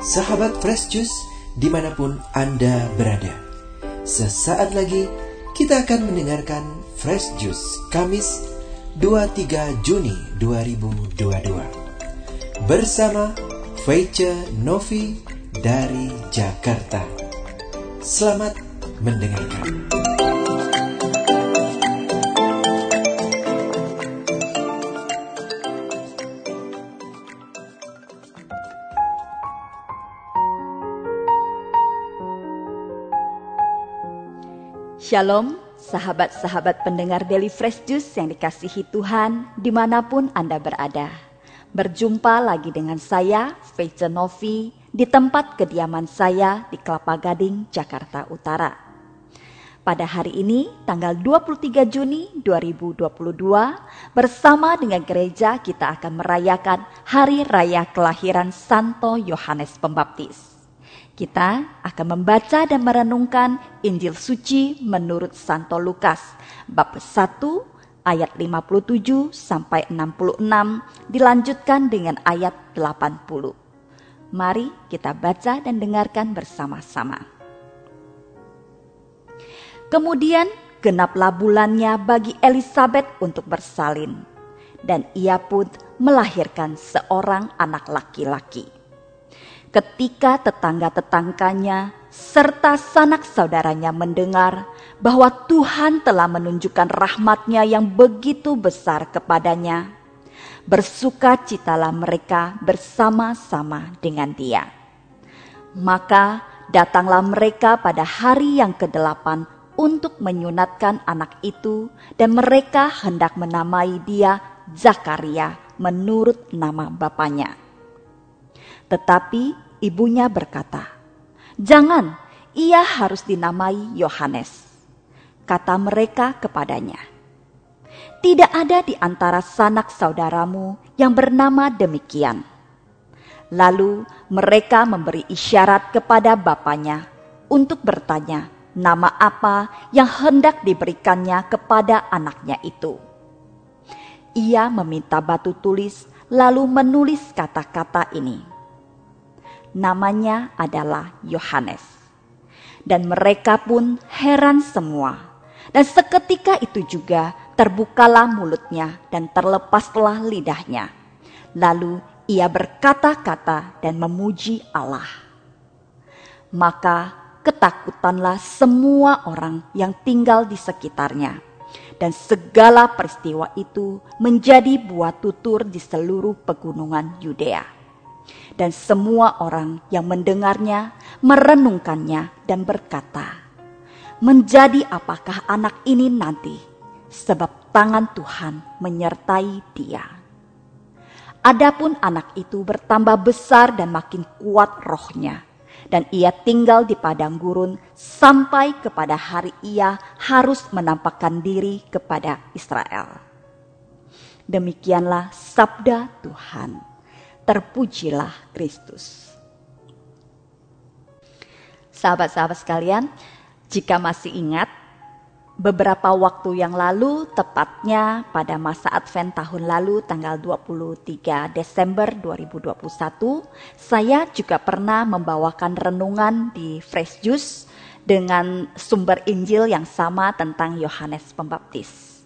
Sahabat Fresh Juice di mana pun Anda berada. Sesaat lagi kita akan mendengarkan Fresh Juice Kamis 23 Juni 2022 bersama Feice Novi dari Jakarta. Selamat mendengarkan. Shalom, sahabat-sahabat pendengar Daily Fresh Juice yang dikasihi Tuhan di mana pun Anda berada. Berjumpa lagi dengan saya, Feice Novi, di tempat kediaman saya di Kelapa Gading, Jakarta Utara. Pada hari ini, tanggal 23 Juni 2022, bersama dengan gereja kita akan merayakan Hari Raya Kelahiran Santo Yohanes Pembaptis. Kita akan membaca dan merenungkan Injil suci menurut Santo Lukas bab 1 ayat 57 sampai 66 dilanjutkan dengan ayat 80. Mari kita baca dan dengarkan bersama-sama. Kemudian genaplah bulannya bagi Elizabeth untuk bersalin dan ia pun melahirkan seorang anak laki-laki ketika tetangga-tetangganya serta sanak saudaranya mendengar bahwa Tuhan telah menunjukkan rahmatnya yang begitu besar kepadanya, bersukacitalah mereka bersama-sama dengan dia. Maka datanglah mereka pada hari yang kedelapan untuk menyunatkan anak itu dan mereka hendak menamai dia Zakaria menurut nama bapaknya. Tetapi ibunya berkata, "Jangan, ia harus dinamai Yohanes." Kata mereka kepadanya, "Tidak ada di antara sanak saudaramu yang bernama demikian." Lalu mereka memberi isyarat kepada bapaknya untuk bertanya nama apa yang hendak diberikannya kepada anaknya itu. Ia meminta batu tulis, lalu menulis kata-kata ini namanya adalah Yohanes. Dan mereka pun heran semua. Dan seketika itu juga terbukalah mulutnya dan terlepaslah lidahnya. Lalu ia berkata-kata dan memuji Allah. Maka ketakutanlah semua orang yang tinggal di sekitarnya. Dan segala peristiwa itu menjadi buah tutur di seluruh pegunungan Yudea dan semua orang yang mendengarnya merenungkannya dan berkata, "Menjadi apakah anak ini nanti? Sebab tangan Tuhan menyertai dia." Adapun anak itu bertambah besar dan makin kuat rohnya, dan ia tinggal di padang gurun sampai kepada hari ia harus menampakkan diri kepada Israel. Demikianlah sabda Tuhan terpujilah Kristus. Sahabat-sahabat sekalian, jika masih ingat, beberapa waktu yang lalu, tepatnya pada masa Advent tahun lalu tanggal 23 Desember 2021, saya juga pernah membawakan renungan di Fresh Juice dengan sumber Injil yang sama tentang Yohanes Pembaptis.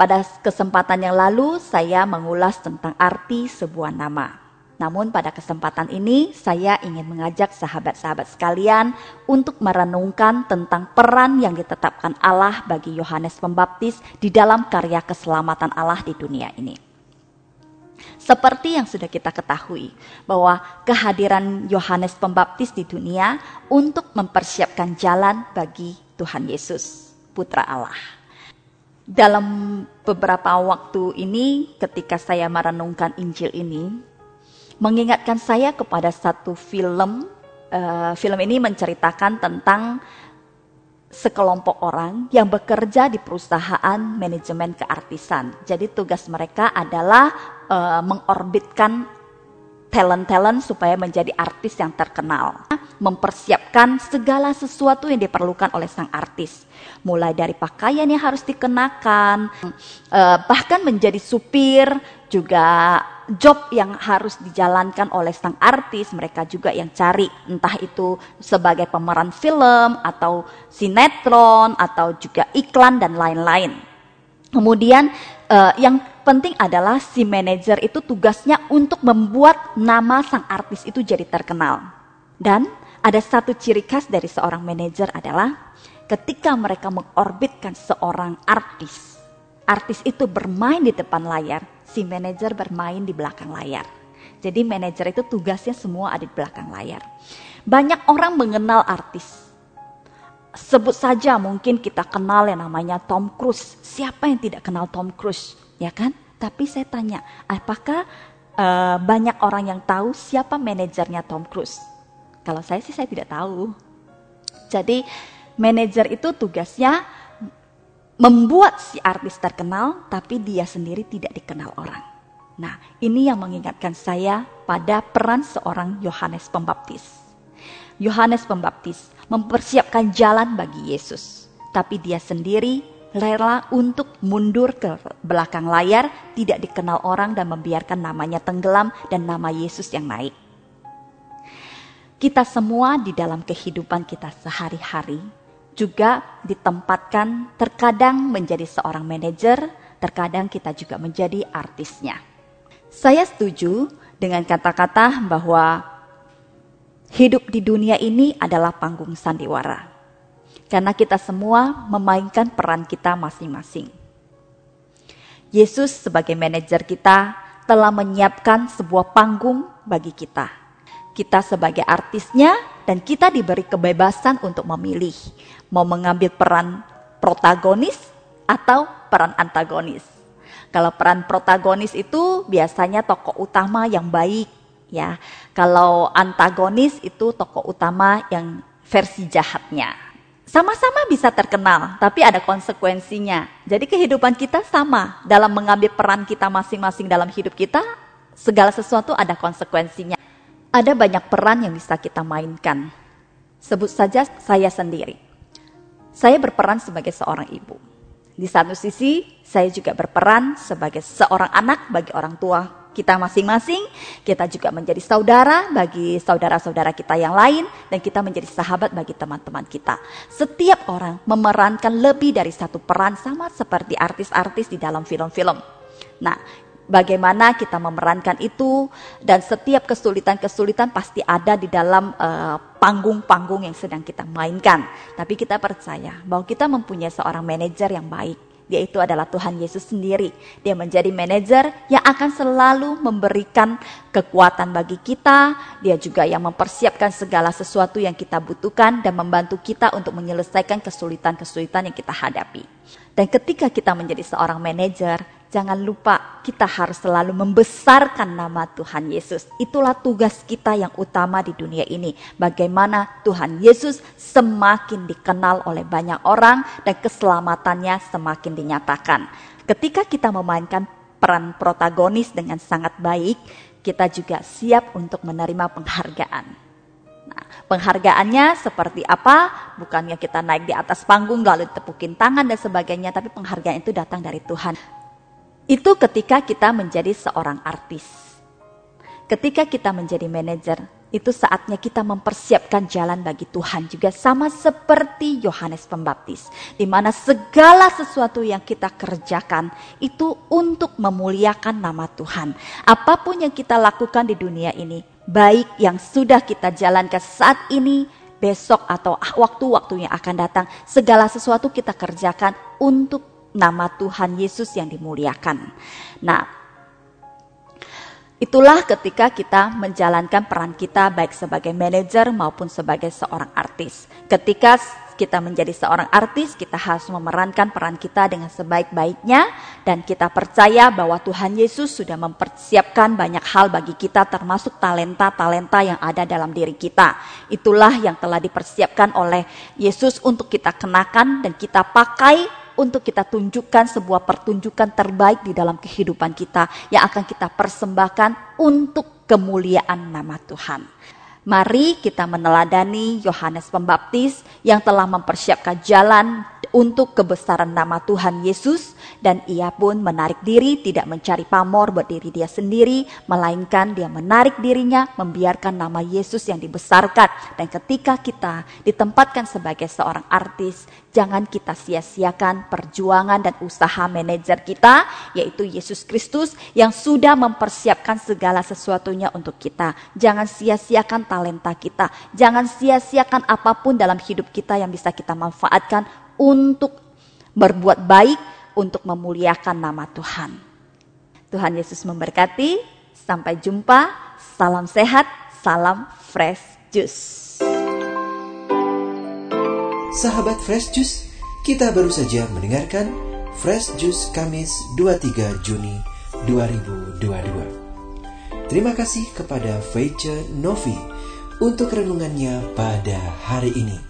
Pada kesempatan yang lalu saya mengulas tentang arti sebuah nama. Namun pada kesempatan ini saya ingin mengajak sahabat-sahabat sekalian untuk merenungkan tentang peran yang ditetapkan Allah bagi Yohanes Pembaptis di dalam karya keselamatan Allah di dunia ini. Seperti yang sudah kita ketahui bahwa kehadiran Yohanes Pembaptis di dunia untuk mempersiapkan jalan bagi Tuhan Yesus, putra Allah dalam beberapa waktu ini ketika saya merenungkan Injil ini mengingatkan saya kepada satu film uh, film ini menceritakan tentang sekelompok orang yang bekerja di perusahaan manajemen keartisan. Jadi tugas mereka adalah uh, mengorbitkan talent-talent supaya menjadi artis yang terkenal. Mempersiapkan segala sesuatu yang diperlukan oleh sang artis. Mulai dari pakaian yang harus dikenakan, eh, bahkan menjadi supir juga job yang harus dijalankan oleh sang artis, mereka juga yang cari entah itu sebagai pemeran film atau sinetron atau juga iklan dan lain-lain. Kemudian uh, yang penting adalah si manajer itu tugasnya untuk membuat nama sang artis itu jadi terkenal. Dan ada satu ciri khas dari seorang manajer adalah ketika mereka mengorbitkan seorang artis, artis itu bermain di depan layar, si manajer bermain di belakang layar. Jadi manajer itu tugasnya semua ada di belakang layar. Banyak orang mengenal artis. Sebut saja mungkin kita kenal yang namanya Tom Cruise. Siapa yang tidak kenal Tom Cruise, ya kan? Tapi saya tanya, apakah uh, banyak orang yang tahu siapa manajernya Tom Cruise? Kalau saya sih saya tidak tahu. Jadi manajer itu tugasnya membuat si artis terkenal, tapi dia sendiri tidak dikenal orang. Nah, ini yang mengingatkan saya pada peran seorang Yohanes Pembaptis. Yohanes Pembaptis mempersiapkan jalan bagi Yesus, tapi dia sendiri rela untuk mundur ke belakang layar, tidak dikenal orang dan membiarkan namanya tenggelam dan nama Yesus yang naik. Kita semua di dalam kehidupan kita sehari-hari juga ditempatkan terkadang menjadi seorang manajer, terkadang kita juga menjadi artisnya. Saya setuju dengan kata-kata bahwa hidup di dunia ini adalah panggung sandiwara. Karena kita semua memainkan peran kita masing-masing. Yesus sebagai manajer kita telah menyiapkan sebuah panggung bagi kita. Kita sebagai artisnya dan kita diberi kebebasan untuk memilih mau mengambil peran protagonis atau peran antagonis. Kalau peran protagonis itu biasanya tokoh utama yang baik ya. Kalau antagonis itu tokoh utama yang versi jahatnya. Sama-sama bisa terkenal, tapi ada konsekuensinya. Jadi kehidupan kita sama dalam mengambil peran kita masing-masing dalam hidup kita, segala sesuatu ada konsekuensinya. Ada banyak peran yang bisa kita mainkan. Sebut saja saya sendiri saya berperan sebagai seorang ibu. Di satu sisi, saya juga berperan sebagai seorang anak bagi orang tua kita masing-masing. Kita juga menjadi saudara bagi saudara-saudara kita yang lain, dan kita menjadi sahabat bagi teman-teman kita. Setiap orang memerankan lebih dari satu peran, sama seperti artis-artis di dalam film-film. Nah, bagaimana kita memerankan itu dan setiap kesulitan-kesulitan pasti ada di dalam eh, panggung-panggung yang sedang kita mainkan. Tapi kita percaya bahwa kita mempunyai seorang manajer yang baik. Dia itu adalah Tuhan Yesus sendiri. Dia menjadi manajer yang akan selalu memberikan kekuatan bagi kita. Dia juga yang mempersiapkan segala sesuatu yang kita butuhkan dan membantu kita untuk menyelesaikan kesulitan-kesulitan yang kita hadapi. Dan ketika kita menjadi seorang manajer, Jangan lupa kita harus selalu membesarkan nama Tuhan Yesus. Itulah tugas kita yang utama di dunia ini. Bagaimana Tuhan Yesus semakin dikenal oleh banyak orang dan keselamatannya semakin dinyatakan. Ketika kita memainkan peran protagonis dengan sangat baik, kita juga siap untuk menerima penghargaan. Nah, penghargaannya seperti apa? Bukannya kita naik di atas panggung lalu tepukin tangan dan sebagainya, tapi penghargaan itu datang dari Tuhan. Itu ketika kita menjadi seorang artis. Ketika kita menjadi manajer, itu saatnya kita mempersiapkan jalan bagi Tuhan juga sama seperti Yohanes Pembaptis. Di mana segala sesuatu yang kita kerjakan itu untuk memuliakan nama Tuhan. Apa pun yang kita lakukan di dunia ini, baik yang sudah kita jalankan saat ini, besok atau waktu-waktu yang akan datang, segala sesuatu kita kerjakan untuk nama Tuhan Yesus yang dimuliakan. Nah, itulah ketika kita menjalankan peran kita baik sebagai manajer maupun sebagai seorang artis. Ketika kita menjadi seorang artis, kita harus memerankan peran kita dengan sebaik-baiknya dan kita percaya bahwa Tuhan Yesus sudah mempersiapkan banyak hal bagi kita termasuk talenta-talenta yang ada dalam diri kita. Itulah yang telah dipersiapkan oleh Yesus untuk kita kenakan dan kita pakai untuk kita tunjukkan sebuah pertunjukan terbaik di dalam kehidupan kita yang akan kita persembahkan untuk kemuliaan nama Tuhan. Mari kita meneladani Yohanes Pembaptis yang telah mempersiapkan jalan untuk kebesaran nama Tuhan Yesus dan ia pun menarik diri tidak mencari pamor berdiri dia sendiri melainkan dia menarik dirinya membiarkan nama Yesus yang dibesarkan. Dan ketika kita ditempatkan sebagai seorang artis jangan kita sia-siakan perjuangan dan usaha manajer kita yaitu Yesus Kristus yang sudah mempersiapkan segala sesuatunya untuk kita. Jangan sia-siakan talenta kita. Jangan sia-siakan apa pun dalam hidup kita yang bisa kita manfaatkan untuk berbuat baik untuk memuliakan nama Tuhan. Tuhan Yesus memberkati. Sampai jumpa. Salam sehat, salam fresh juice. Sahabat Fresh Juice, kita baru saja mendengarkan Fresh Juice Kamis 23 Juni 2022. Terima kasih kepada Feice Novi untuk renungannya pada hari ini.